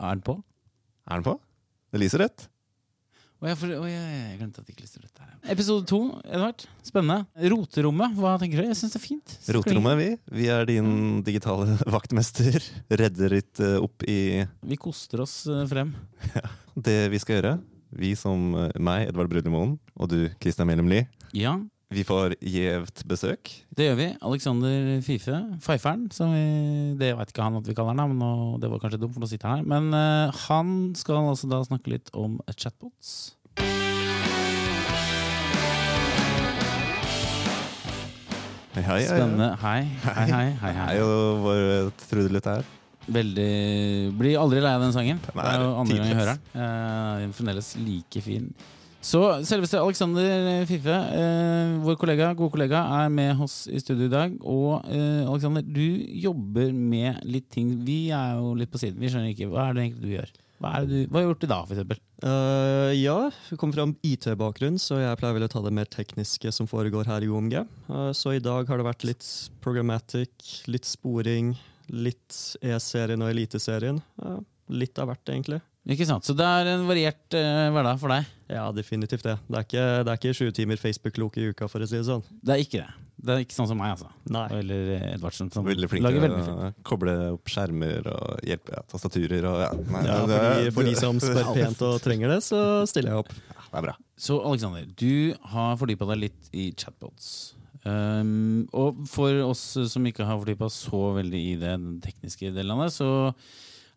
Er den på? Er den på? Det lyser rødt. Å, jeg, for, å, jeg, jeg glemte at det ikke lyste rødt der. Episode to, Edvard. Spennende. Roterommet, hva tenker du? Jeg syns det er fint. Roterommet, vi. Vi er din digitale vaktmester. Redder litt eh, opp i Vi koster oss frem. frem. det vi skal gjøre. Vi som eh, meg, Edvard Brudlemoen, og du, Christian Melum Lie. Ja, Vi får gjevt besøk. det gjør vi. Alexander Fife, Feiferen, som vi Det vet ikke han at vi kaller han, men nå, det var kanskje dumt, for nå sitter han her. Men uh, han skal altså da snakke litt om chatbots. Hei, hei. Spennende. Hei, hei, hei. hei, Hei, og vår trudelutt her. Veldig Blir aldri lei av den sangen. Den Det er er jo andre gang jeg hører den. Uh, er fremdeles like fin. Så selveste Alexander Fife, eh, vår kollega, gode kollega, er med oss i studio i dag. Og eh, Alexander, du jobber med litt ting Vi er jo litt på siden. Vi skjønner ikke. Hva er det egentlig du gjør? Hva, du, hva har du gjort i dag, for eksempel? Eh, ja, jeg kommer fra IT-bakgrunn, så jeg pleier vel å ta det mer tekniske som foregår her i OMG. Uh, så i dag har det vært litt programmatic, litt sporing, litt E-serien og Eliteserien. Uh, litt av hvert, egentlig. Ikke sant? Så det er en variert uh, hverdag for deg. Ja, definitivt det. Det er ikke, det er ikke sju timer Facebook-lok i uka, for å si det sånn. Det er ikke det. Det er ikke sånn som meg, altså. Nei. Eller eh, Edvardsen, som Veldig flink lager til å koble opp skjermer og hjelpe ja, tastaturer og ja. Nei, Ja, det for er- de, for de som spør pent og trenger det, så stiller jeg opp. Det er bra. Så Alexander, du har fordypa deg litt i chatbots. Um, og for oss som ikke har fordypa så veldig i det, den tekniske delen av det, så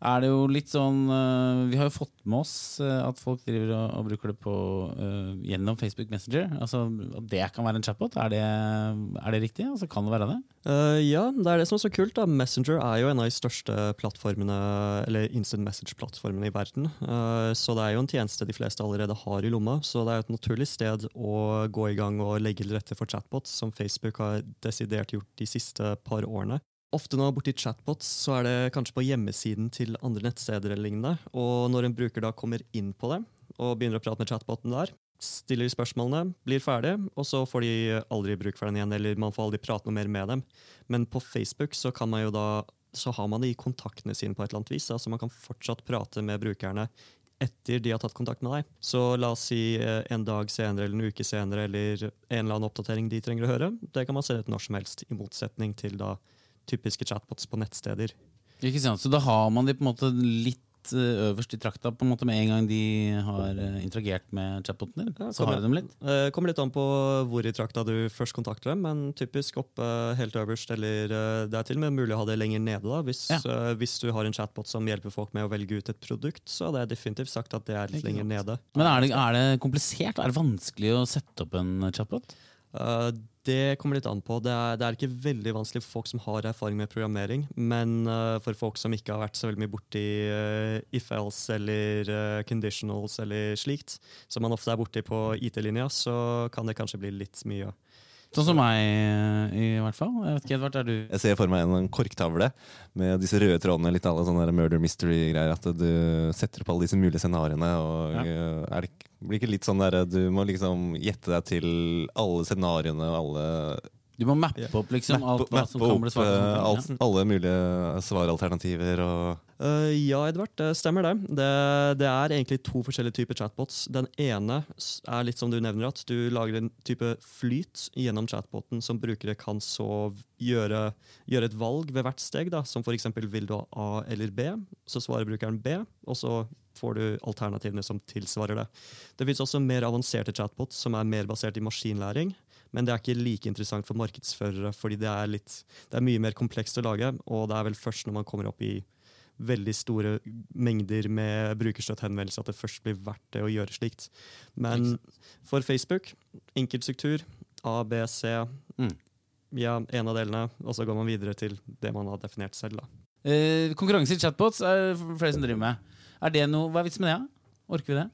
er det jo litt sånn uh, Vi har jo fått med oss uh, at folk driver og, og bruker det på uh, gjennom Facebook Messenger. Altså det kan være en chatbot. Er det, er det riktig? Altså Kan det være det? Uh, ja, det er det som er så kult. da. Messenger er jo en av de største plattformene, eller instant message-plattformene i verden. Uh, så det er jo en tjeneste de fleste allerede har i lomma. Så det er jo et naturlig sted å gå i gang og legge til rette for chatbots, som Facebook har desidert gjort de siste par årene. Ofte når man er borti chatbots, så er det kanskje på hjemmesiden til andre nettsteder eller lignende. Og når en bruker da kommer inn på det og begynner å prate med chatboten der, stiller spørsmålene, blir ferdig, og så får de aldri bruk for den igjen, eller man får aldri prate noe mer med dem. Men på Facebook så kan man jo da så har man det i kontaktene sine på et eller annet vis. altså Man kan fortsatt prate med brukerne etter de har tatt kontakt med deg. Så la oss si eh, en dag senere eller en uke senere eller en eller annen oppdatering de trenger å høre. Det kan man se ut når som helst, i motsetning til da typiske chatbots på nettsteder. Ikke sant? Så da har man de på en måte litt uh, øverst i trakta på en måte med en gang de har uh, interagert med chatboten din. Ja, så har de dem litt. Det kommer litt an på hvor i trakta du først kontakter dem, men typisk oppe helt øverst, eller eh, det er til og med mulig å ha det lenger nede. da. Hvis, Ja. eh, hvis du har en chatbot som hjelper folk med å velge ut et produkt, så hadde jeg definitivt sagt at det er litt lenger nede. Men er det, er det komplisert? Er det vanskelig å sette opp en chatbot? Eh, det kommer litt an på. Det er, det er ikke veldig vanskelig for folk som har erfaring med programmering, men uh, for folk som ikke har vært så veldig mye borti uh, if-else eller uh, conditionals eller slikt, som man ofte er borti på IT-linja, så kan det kanskje bli litt mye. Sånn som meg, i hvert fall. Jeg vet ikke, Edvard, er du Jeg ser for meg en korktavle med disse røde trådene, litt alle sånne murder mystery-greier. At du setter opp alle disse mulige scenarioene. Og Ja. eh, er det, blir ikke litt sånn der Du må liksom gjette deg til alle scenarioene og alle Du må mappe opp liksom mappe- alt hva som kan bli svart. alt, alle mulige svaralternativer og Uh, ja, Edvard, det stemmer det. det. Det er egentlig to forskjellige typer chatbots. Den ene er litt som du nevner, at du lager en type flyt gjennom chatboten som brukere kan så gjøre, gjøre et valg ved hvert steg. Da. Som f.eks. vil du ha A eller B, så svarer brukeren B, og så får du alternativene som tilsvarer det. Det finnes også mer avanserte chatbots som er mer basert i maskinlæring. Men det er ikke like interessant for markedsførere, fordi det er, litt, det er mye mer komplekst å lage. Og det er vel først når man kommer opp i veldig store mengder med brukerstøttehenvendelser at det først blir verdt det å gjøre slikt. Men for Facebook, enkeltstruktur, A, B, C, Mm. ja, en av delene, og så går man videre til det man har definert selv. da. Eh, konkurranse i chatbots er flere som driver med. Er det noe, Hva er vitsen med det? Orker vi det?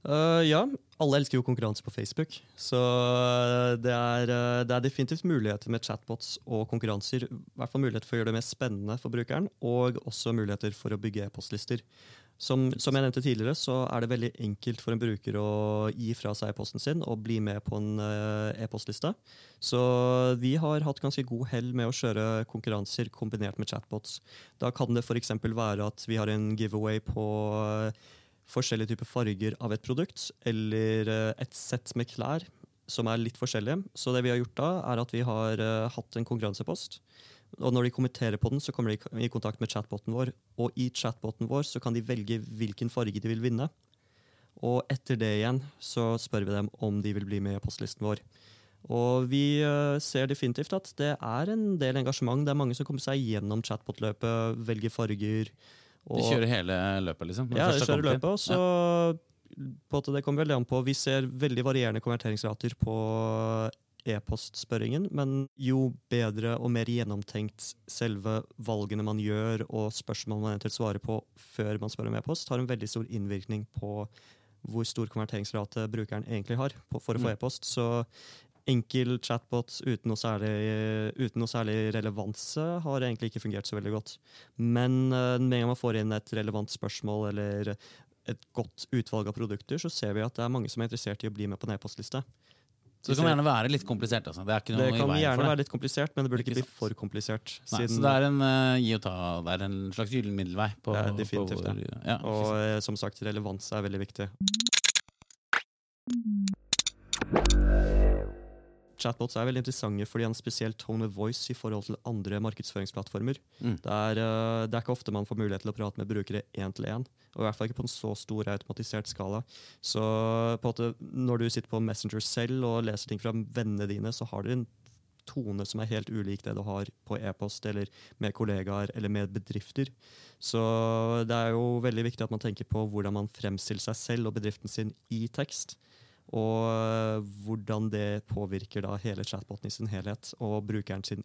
Uh, ja, alle elsker jo konkurranse på Facebook, så uh, det er, uh, det er definitivt muligheter med chatbots og konkurranser. I hvert fall muligheter for å gjøre det mer spennende for brukeren, og også muligheter for å bygge e-postlister. Som, som jeg nevnte tidligere, så er det veldig enkelt for en bruker å gi fra seg e-posten sin og bli med på en eh, e-postliste. Så vi har hatt ganske god hell med å kjøre konkurranser kombinert med chatbots. Da kan det f.eks. være at vi har en giveaway på eh, forskjellige typer farger av et produkt, eller eh, et sett med klær som er litt forskjellige. Så det vi har gjort da, er at vi har eh, hatt en konkurransepost. Og når de kommenterer på den, så kommer de i kontakt med chatboten vår. Og i chatboten vår så kan de velge hvilken farge de vil vinne. Og etter det igjen så spør vi dem om de vil bli med i postlisten vår. Og vi eh, ser definitivt at det er en del engasjement. Det er mange som kommer seg gjennom chatbot-løpet, velger farger. De kjører hele løpet, liksom? Ja, de kjører løpet. Og så på måte, det kommer veldig an på. Vi ser veldig varierende konverteringsrater på e-postspørringen, men jo bedre og mer gjennomtenkt selve valgene man gjør, og spørsmål man eventuelt svarer på før man spør om e-post, har en veldig stor innvirkning på hvor stor konverteringsrate brukeren egentlig har for å få Mm. e-post. Så enkel chatbot uten noe, særlig, uten noe særlig relevanse har egentlig ikke fungert så veldig godt. Men eh, med en gang man får inn et relevant spørsmål eller et godt utvalg av produkter, så ser vi at det er mange som er interessert i å bli med på en e-postliste. Så det kan gjerne være litt komplisert. Altså. Det Det i kan gjerne det. være litt komplisert, men det burde ikke, Ikke bli for komplisert. Nei, så det er en uh, gi og ta. Det er en slags gyllen middelvei. På, Det er definitivt på det. ja, Og eh, som sagt, relevans er veldig viktig. Chatbots er veldig interessante fordi en spesiell tone of voice i forhold til andre markedsføringsplattformer. Mm. Det, er, eh, det er ikke ofte man får mulighet til å prate med brukere én til én. Og i hvert fall ikke på en så stor automatisert skala. Så måte, når du sitter på Messenger selv og leser ting fra vennene dine, så har du en tone som er helt ulik det du har på e-post eller med kollegaer eller med bedrifter. Så det er jo veldig viktig at man tenker på hvordan man fremstiller seg selv og bedriften sin i tekst. Og øh, hvordan det påvirker da hele chatboten i sin helhet, og brukeren sin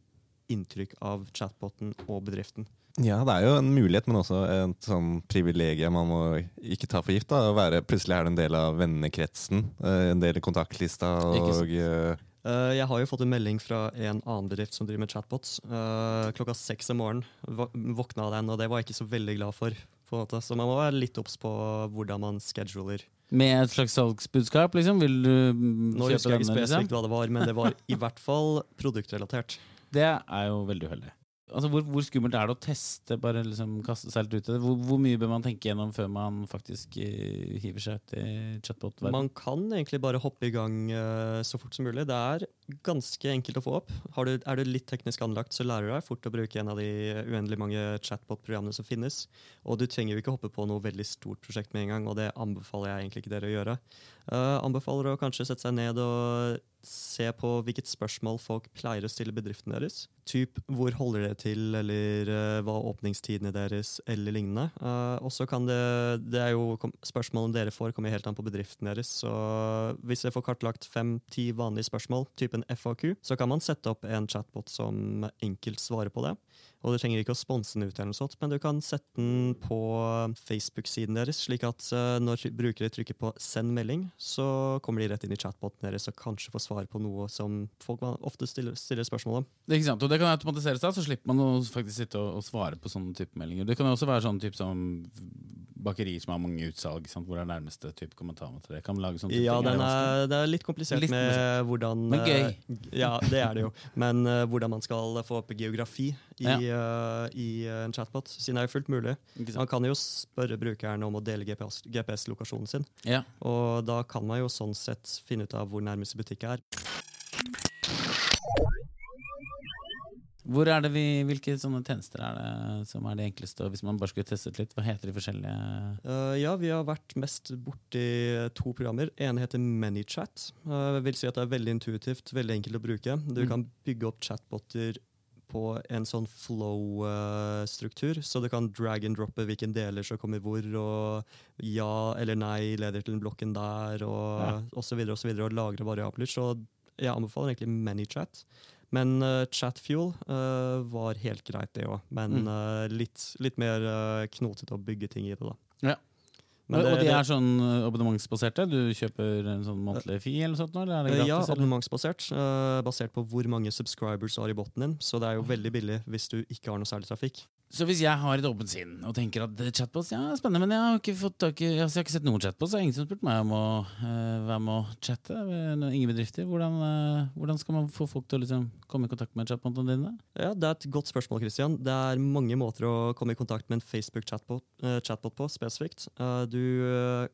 inntrykk av chatboten og bedriften. Ja, det er jo en mulighet, men også et sånn privilegium man må ikke ta for gift. da, å være, Plutselig er du en del av vennekretsen, eh, en del av kontaktlista. Og... eh, Eh, jeg har jo fått en melding fra en annen bedrift som driver med chatbots. eh, klokka seks om morgenen våkna den, og det var jeg ikke så veldig glad for. på en måte. Så man må være litt obs på hvordan man scheduler. Med et slags salgsbudskap, liksom? Vil du mm, Nå kjøpe husker jeg ikke denne? Liksom? spesifikt hva det var, men det var i hvert fall produktrelatert. Det er jo veldig uheldig. Altså, hvor, hvor skummelt er det å teste, bare liksom kaste seg helt ut i det? Hvor, hvor mye bør man tenke gjennom før man faktisk eh, hiver seg ut i chatbot-verdenen? Man kan egentlig bare hoppe i gang eh, så fort som mulig. Det er ganske enkelt å få opp. Du, er du litt teknisk anlagt, så lærer du deg fort å bruke en av de uendelig mange chatbot-programmene som finnes. Og du trenger jo ikke hoppe på noe veldig stort prosjekt med en gang, og det anbefaler jeg egentlig ikke dere å gjøre. Uh, anbefaler å kanskje sette seg ned og se på hvilket spørsmål folk pleier å stille bedriften deres. Typ hvor holder dere til, eller uh, hva er åpningstidene deres, eller lignende. Uh, og så kan det Det er jo Spørsmålene dere får, kommer helt an på bedriften deres. Så hvis dere får kartlagt fem-ti vanlige spørsmål, typen FAQ, så kan man sette opp en chatbot som enkelt svarer på det. Og du trenger ikke å sponse den ut, eller noe sånt, men du kan sette den på Facebook-siden deres, slik at eh, når brukere trykker på 'send melding', så kommer de rett inn i chatboten deres og kanskje får svar på noe som folk ofte stiller, spørsmål om. Det ikke sant, og det kan automatiseres da, så slipper man å faktisk sitte og svare på sånne type meldinger. Det kan også være sånn type som bakerier som har mange utsalg, sant? hvor det er nærmeste type kommentarmateriell. Kan lage sånne Ja, ting. er, det er litt komplisert Litt med komplisert. hvordan Men gøy. eh, Ja, det er det jo. Men uh, hvordan man skal få opp geografi i, eh, i en chatbot, siden det er jo fullt mulig. Man kan jo spørre brukeren om å dele GPS GPS-lokasjonen sin. Ja. Og da kan man jo sånn sett finne ut av hvor nærmeste butikk er. Hvor er det vi, Hvilke sånne tjenester er det som er de enkleste? Og hvis man bare skulle testet litt, hva heter de forskjellige Uh, ja, vi har vært mest borti to programmer. En heter ManyChat. Uh, vil si at det er veldig intuitivt, veldig enkelt å bruke. Du Mm. kan bygge opp chatboter på en sånn flow-struktur. så du kan drag and droppe hvilken deler som kommer hvor, og ja eller nei leder til den blokken der, og Ja. og så videre og så videre, og lagre variabler. Så jeg anbefaler egentlig ManyChat. Men uh, Chatfuel uh, var helt greit, det òg. Men Mm. uh, litt, litt mer uh, knotete å bygge ting i det, da. Ja. Det- og de er sånn eh, abonnementsbaserte? Du kjøper en sånn månedlig fee eller sånt? Eller er det gratis? ja, abonnementsbasert. eh, basert på hvor mange subscribers du har i boten din. Så det er jo veldig billig hvis du ikke har noe særlig trafikk. Så hvis jeg har et åpent sinn og tenker at chatbots ja, er spennende, men jeg har ikke, fått altså, jeg har ikke sett noen chatbots, så er det ingen som har spurt meg om å uh, være med å chatte. Ingen bedrifter. Hvordan, uh, hvordan, skal man få folk til å liksom, komme i kontakt med chatbotene dine? Ja, Det er et godt spørsmål, Christian. Det er mange måter å komme i kontakt med en Facebook-chatbot uh, chatbot på spesifikt. du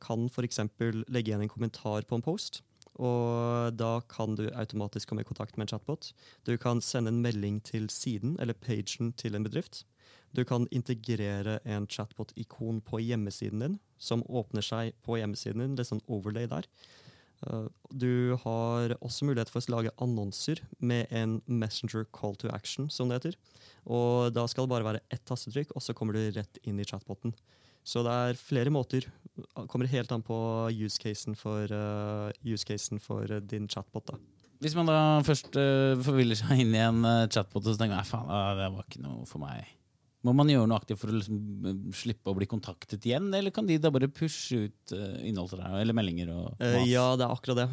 kan f.eks. legge igjen en kommentar på en post. Og da kan du automatisk komme i kontakt med en chatbot. Du kan sende en melding til siden eller pagen til en bedrift. Du kan integrere en chatbot-ikon på hjemmesiden din, som åpner seg på hjemmesiden din. Er sånn overlay der. Uh, du har også mulighet for å lage annonser med en messenger call to action, som det heter. Og da skal det bare være ett tastetrykk, og så kommer du rett inn i chatboten. Så det er flere måter. Kommer helt an på use-casen for, uh, use for uh, din chatbot. da. Hvis man da først uh, forviller seg inn i en chatbot og så tenker jeg, faen, det var ikke noe for meg må man gjøre noe aktivt for å liksom eh, slippe å bli kontaktet igjen, eller kan de da bare pushe ut uh, innhold til deg, eller meldinger? uh, Ja, det er akkurat det.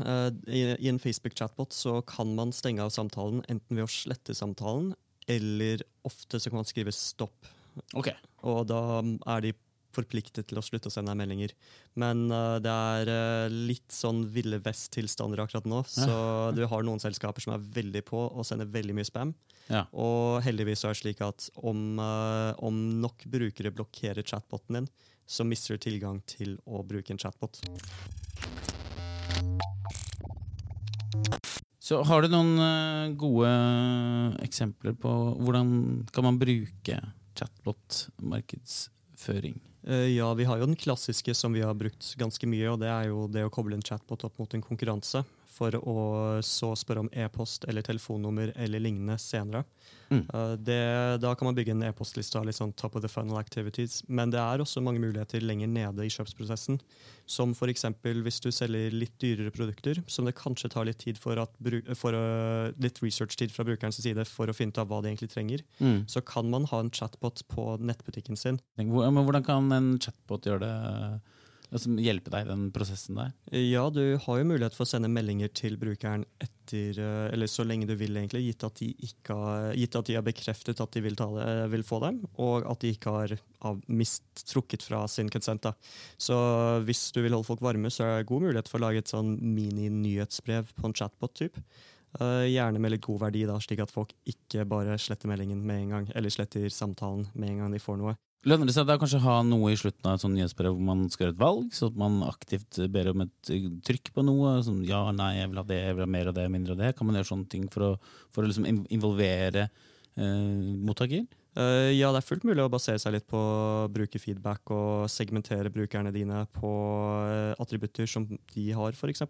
I, i, en Facebook-chatbot så kan man stenge av samtalen enten ved å slette samtalen, eller ofte så kan man skrive 'stopp'. Okay. Og da er de forpliktet til å slutte å sende deg meldinger. Men uh, det er uh, litt sånn Ville Vest-tilstander akkurat nå. Så du har noen selskaper som er veldig på og sender veldig mye spam. Ja. Og heldigvis er det slik at om, uh, om nok brukere blokkerer chatboten din, så mister du tilgang til å bruke en chatbot. Så har du noen gode eksempler på hvordan kan man bruke chatbot-markedsføring? Eh, ja, vi har jo den klassiske som vi har brukt ganske mye, og det er jo det å koble en chatbot opp mot en konkurranse for å så spørre om e-post eller telefonnummer eller lignende senere. Mm. Uh, det, da kan man bygge en e-postliste av litt sånn top of the funnel activities. Men det er også mange muligheter lenger nede i kjøpsprosessen. Som f.eks. hvis du selger litt dyrere produkter, som det kanskje tar litt tid for, at, for uh, litt research-tid fra brukerens side for å finne ut av hva de egentlig trenger, mm. så kan man ha en chatbot på nettbutikken sin. Hvordan kan en chatbot gjøre det? Som hjelpe deg i den prosessen der? Ja, du har jo mulighet for å sende meldinger til brukeren etter, eh, eller så lenge du vil, egentlig, gitt at de, har, gitt at de har bekreftet at de vil, eh, vil, få dem, og at de ikke har av, mist, fra sin consent. Da. Så hvis du vil holde folk varme, så er det god mulighet for å lage et sånn mini-nyhetsbrev på en chatbot-type. Uh, gjerne med god verdi, da, slik at folk ikke bare sletter meldingen med en gang, eller sletter samtalen med en gang de får noe. Lønner det seg da kanskje ha noe i slutten av et sånt nyhetsbrev hvor man skal gjøre et valg, så at man aktivt ber om et eh, trykk på noe? Sånn, ja, nei, jeg vil ha det, jeg vil ha mer av det, mindre av det. Kan man gjøre sånne ting for å, for å liksom involvere eh, mottaker? Uh, ja, det er fullt mulig å basere seg litt på brukerfeedback og segmentere brukerne dine på uh, attributter som de har, f.eks.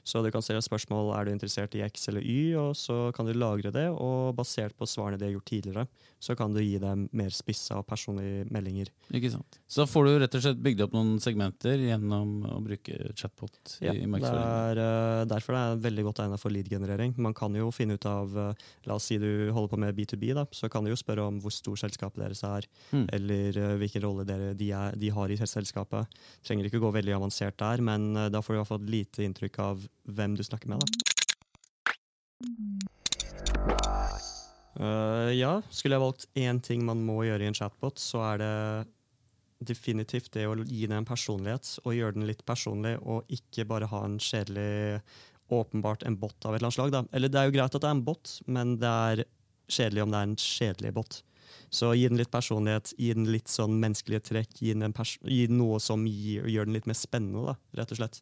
Så du kan stille spørsmål er du interessert i X eller Y, og så kan du lagre det. Og basert på svarene de har gjort tidligere, så kan du gi dem mer spissa og personlige meldinger. Ikke sant. Så da får du rett og slett bygd opp noen segmenter gjennom å bruke chatbot ja, i? Det er uh, derfor det er veldig godt egnet for lead-generering. Man kan jo finne ut av La oss si du holder på med B2B, da, så kan du jo spørre om hvor stor stor selskapet deres er, mm. eller uh, hvilken rolle dere, de, er, de, har i selskapet. Trenger ikke gå veldig avansert der, men uh, da får du i hvert fall lite inntrykk av hvem du snakker med. da. Uh, ja, skulle jeg valgt én ting man må gjøre i en chatbot, så er det definitivt det å gi den en personlighet, og gjøre den litt personlig, og ikke bare ha en kjedelig åpenbart en bot av et eller annet slag. Da. Eller det er jo greit at det er en bot, men det er kjedelig om det er en kjedelig bot. Så gi den litt personlighet, gi den litt sånn menneskelige trekk, gi den, gi den noe som gir, gjør den litt mer spennende, da, rett og slett.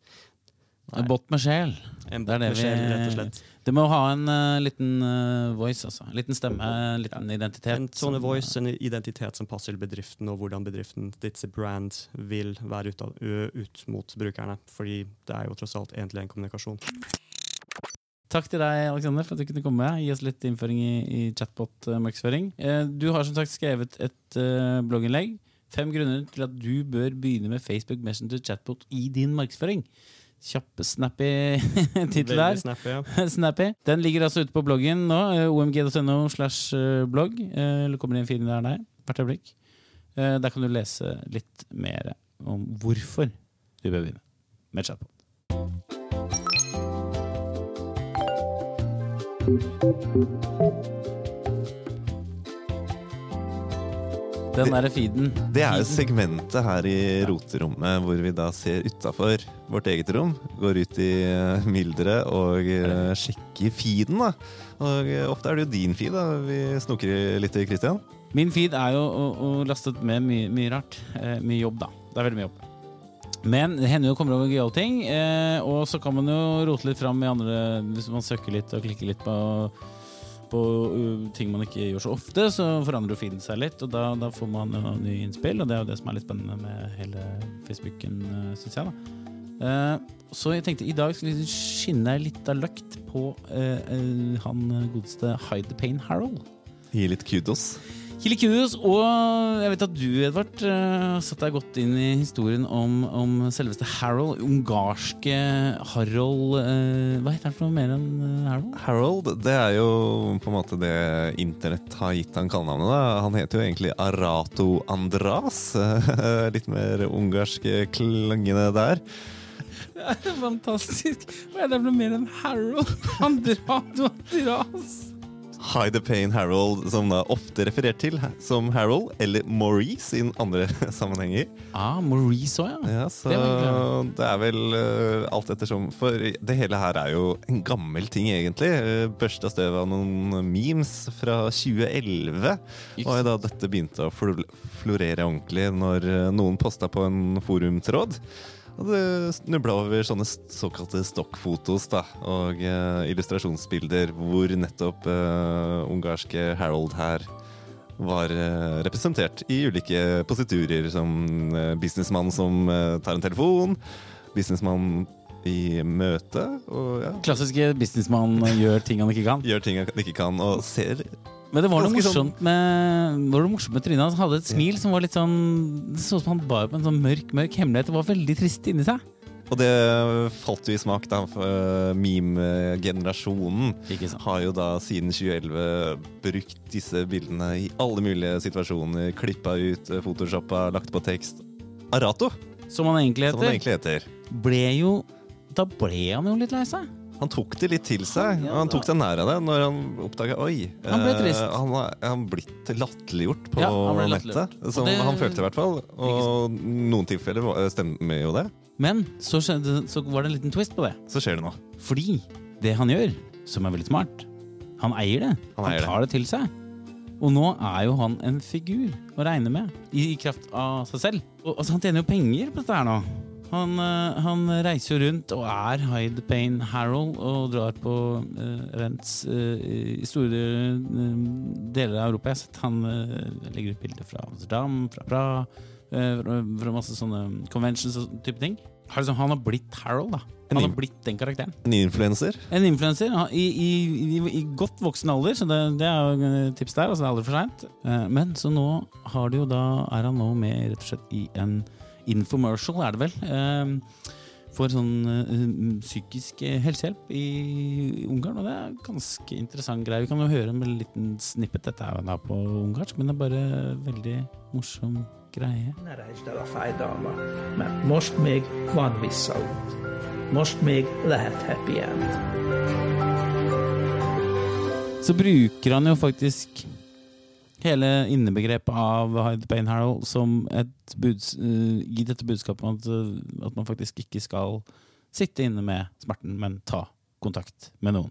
En båt med sjel. En bot med sjel, rett og slett. Det må ha en uh, liten uh, voice, altså. En liten stemme, en liten ja. identitet. En sånn voice, en identitet som passer bedriften, og hvordan bedriften ditt brand vil være ut, av, ut mot brukerne. Fordi det er jo tross alt egentlig en kommunikasjon. Takk til deg, Alexander, for at du kunne komme. Gi oss litt innføring i, i chatbot-markedsføring. Eh, du har som sagt skrevet et uh, blogginnlegg. Fem grunner til at du bør begynne med Facebook Messenger chatbot i din markedsføring. Kjapp, snappy tittel der. Snappy, ja. snappy. Den ligger altså ute på bloggen nå. Eh, omg.no slash blogg. Eller kommer en fin der, nei, hvert øyeblikk. Der kan du lese litt mer om hvorfor du bør begynne med chatbot. Den derre feeden. Det er jo segmentet her i roterommet hvor vi da ser utafor vårt eget rom. Går ut i eh, mylderet og eh, sjekker feeden, da. Og eh, ofte er det jo din feed da vi snoker litt i, Christian. Min feed er jo å, å lastet med mye, mye rart. Eh, mye jobb, da. Det er veldig mye jobb. Men det hender jo kommer over gøyale ting, eh, og så kan man jo rote litt fram i andre Hvis man søker litt og klikker litt på, på uh, ting man ikke gjør så ofte, så forandrer feeden seg litt, og da, da får man jo nye innspill, og det er jo det som er litt spennende med hele Facebooken, uh, syns jeg, da. Eh, så jeg tenkte i dag skal vi skinne litt av løkt på eh, eh, han godeste Hide the Pain Harold. Gi litt kudos. Kili kudos, og jeg vet at du, Edvard, satte satt deg godt inn i historien om, om selveste Harold. Ungarske Harold eh, Hva heter han for noe mer enn eh, Harold? Harold, det er jo på en måte det internett har gitt han kallenavnet. da. Han heter jo egentlig Arato Andras. Litt mer ungarske klangene der. Det er fantastisk! Hva er det for noe mer enn Harold? Andrado Andras. Hide the Pain Harold, som da ofte referert til som Harold, eller Maurice i andre sammenhenger. Ah, Maurice òg, ja. Ja, så Det det er vel uh, alt ettersom. For det hele her er jo en gammel ting, egentlig. Uh, Børsta støv av noen memes fra 2011. Ikke Og da dette begynte å florere ordentlig når eh, noen posta på en forumtråd. Det snubla over sånne såkalte stokkfotos da, og uh, illustrasjonsbilder hvor nettopp uh, ungarske Harold her var uh, representert i ulike positurer, som businessmann som tar en telefon, businessmann i møte, og ja, Klassiske businessmann gjør ting han ikke kan. gjør ting han ikke kan, og ser Men det var noe sånn- morsomt med, var det morsomt med trynet. Han hadde et smil som var litt sånn Det så ut som han bar på en sånn mørk mørk hemmelighet. Det var veldig trist inni seg. Og det falt jo i smak, da. for, eh, Meme-generasjonen har jo da siden 2011 brukt disse bildene i alle mulige situasjoner. Klippa ut, eh, photoshoppa, lagt på tekst. Arato, Som han egentlig som han heter. egentlig heter. Ble jo Da ble han jo litt lei seg. Han tok det litt til seg. Ja, han tok seg nær av det når han oppdaga Oi, Han ble eh, trist. han har han blitt latterliggjort på Ja, nettet. Som det- han følte, i hvert fall. Og noen tilfeller stemmer jo det. Men så, skjedde, så var det en liten twist på det. Så skjer det noe. Fordi det han gjør, som er veldig smart Han eier det. Han Han, tar det. det til seg. Og nå er jo han en figur å regne med, i, i kraft av seg selv. Og, altså, han tjener jo penger på dette her nå. Han, eh, han reiser rundt og er Hyde Payne Harold og drar på uh, events uh, i store uh, deler av Europa. Jeg har sett han eh, legger ut bilder fra Amsterdam, fra Bra, eh, fra, fra masse sånne conventions og type ting. Har liksom, han har blitt Harold, da. Han har blitt den karakteren. En influenser. En influenser i, i, i, i godt voksen alder, så det, det er jo tips der. Altså det er aldri for seint. Eh, Men så nå har det jo da, er han nå med rett og slett i en infomercial, er det vel. eh, For sånn eh, psykisk helsehjelp i Ungarn. Og det er ganske interessant greie. Vi kan jo høre en liten snippet. Dette er jo da på ungarsk, men det er bare veldig morsom greie. Ne rejtsd el a fájdalmat, mert most még van visszaút. Most még lehet happy end. så bruker han jo faktisk hele innebegrepet av Hyde Payne Harold som et buds, uh, gi dette budskapet om at, eh, at man faktisk ikke skal sitte inne med smerten, men ta kontakt med noen.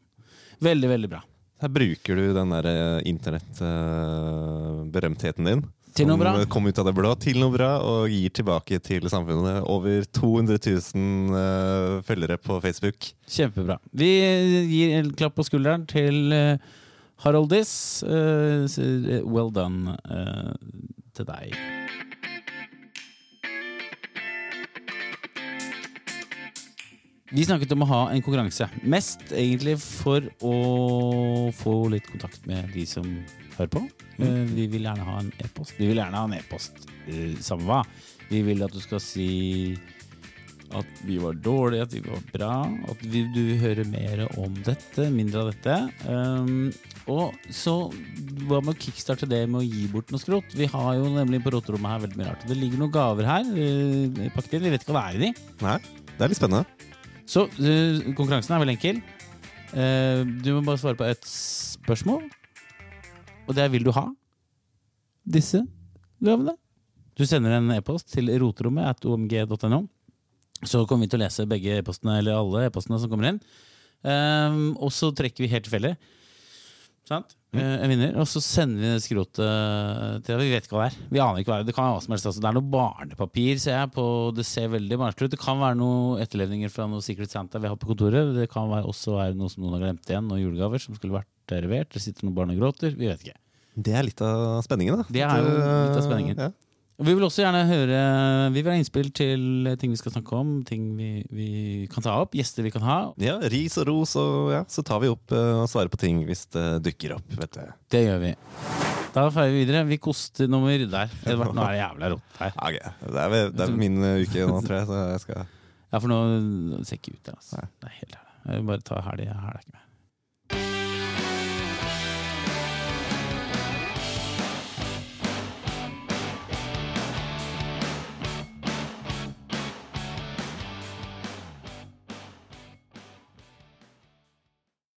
Veldig, veldig bra. Her bruker du den der internettberømtheten internett-berømtheten din. Til noe bra. Som kom ut av det blå til noe bra, og gir tilbake til samfunnet. Over 200 000 eh, følgere på Facebook. Kjempebra. Vi gir en klapp på skulderen til eh, Haroldis. uh, eh, well done uh, til deg. Vi snakket om å ha en konkurranse. Mest egentlig for å få litt kontakt med de som hører på. Uh, Vi vil gjerne ha en e-post. Vi vil gjerne ha en e-post, eh, samme hva. Vi vil at du skal si at vi var dårlige, at vi var bra, at vi, du høre mer om dette, mindre av dette. Um, og så hva med å kickstarte det med å gi bort noe skrot? Vi har jo nemlig på roterommet her veldig mye rart. Det ligger noen gaver her uh, pakket inn. Vi vet ikke hva det er i de. Nei, det er litt spennende. Så uh, konkurransen er veldig enkel. Uh, du må bare svare på et spørsmål. Og det er vil du ha disse gavene? Du sender en e-post til roterommet at omg.no. Så kommer vi til å lese begge e-postene, eller alle e-postene som kommer inn. Um, og så trekker vi helt tilfeldig. Sant? Eh, En vinner, og så sender vi det skrotet til Vi vet ikke hva det er. Vi aner ikke hva Det er Det kan være hva som helst. Altså. Det er noe barnepapir, ser jeg. på Det ser veldig barnslig ut. Det kan være noen etterlevninger fra noe Secret Santa vi har på kontoret. Det kan være, også være noe som noen har glemt igjen, noen julegaver som skulle vært revert. levert. Det sitter noen barn og gråter. Vi vet ikke. Det er litt av spenningen, da. Det er jo litt av spenningen. Ja. Og Vi vil også gjerne høre Vi vil ha innspill til ting vi skal snakke om, ting vi, vi kan ta opp, gjester vi kan ha. Ja, ris og ros, og ja, så tar vi opp eh, og svarer på ting hvis det dukker opp. vet du. Det gjør vi. Da feirer vi videre. Vi koster nummer der. Edvard, nå er det jævla rått her. Okay. ok. Det er, det er min eh, uke nå, tror jeg. Så jeg skal Ja, for nå det ser ikke ut der, altså. Det er helt ærlig. Jeg vil bare ta helg. Her er det ikke med.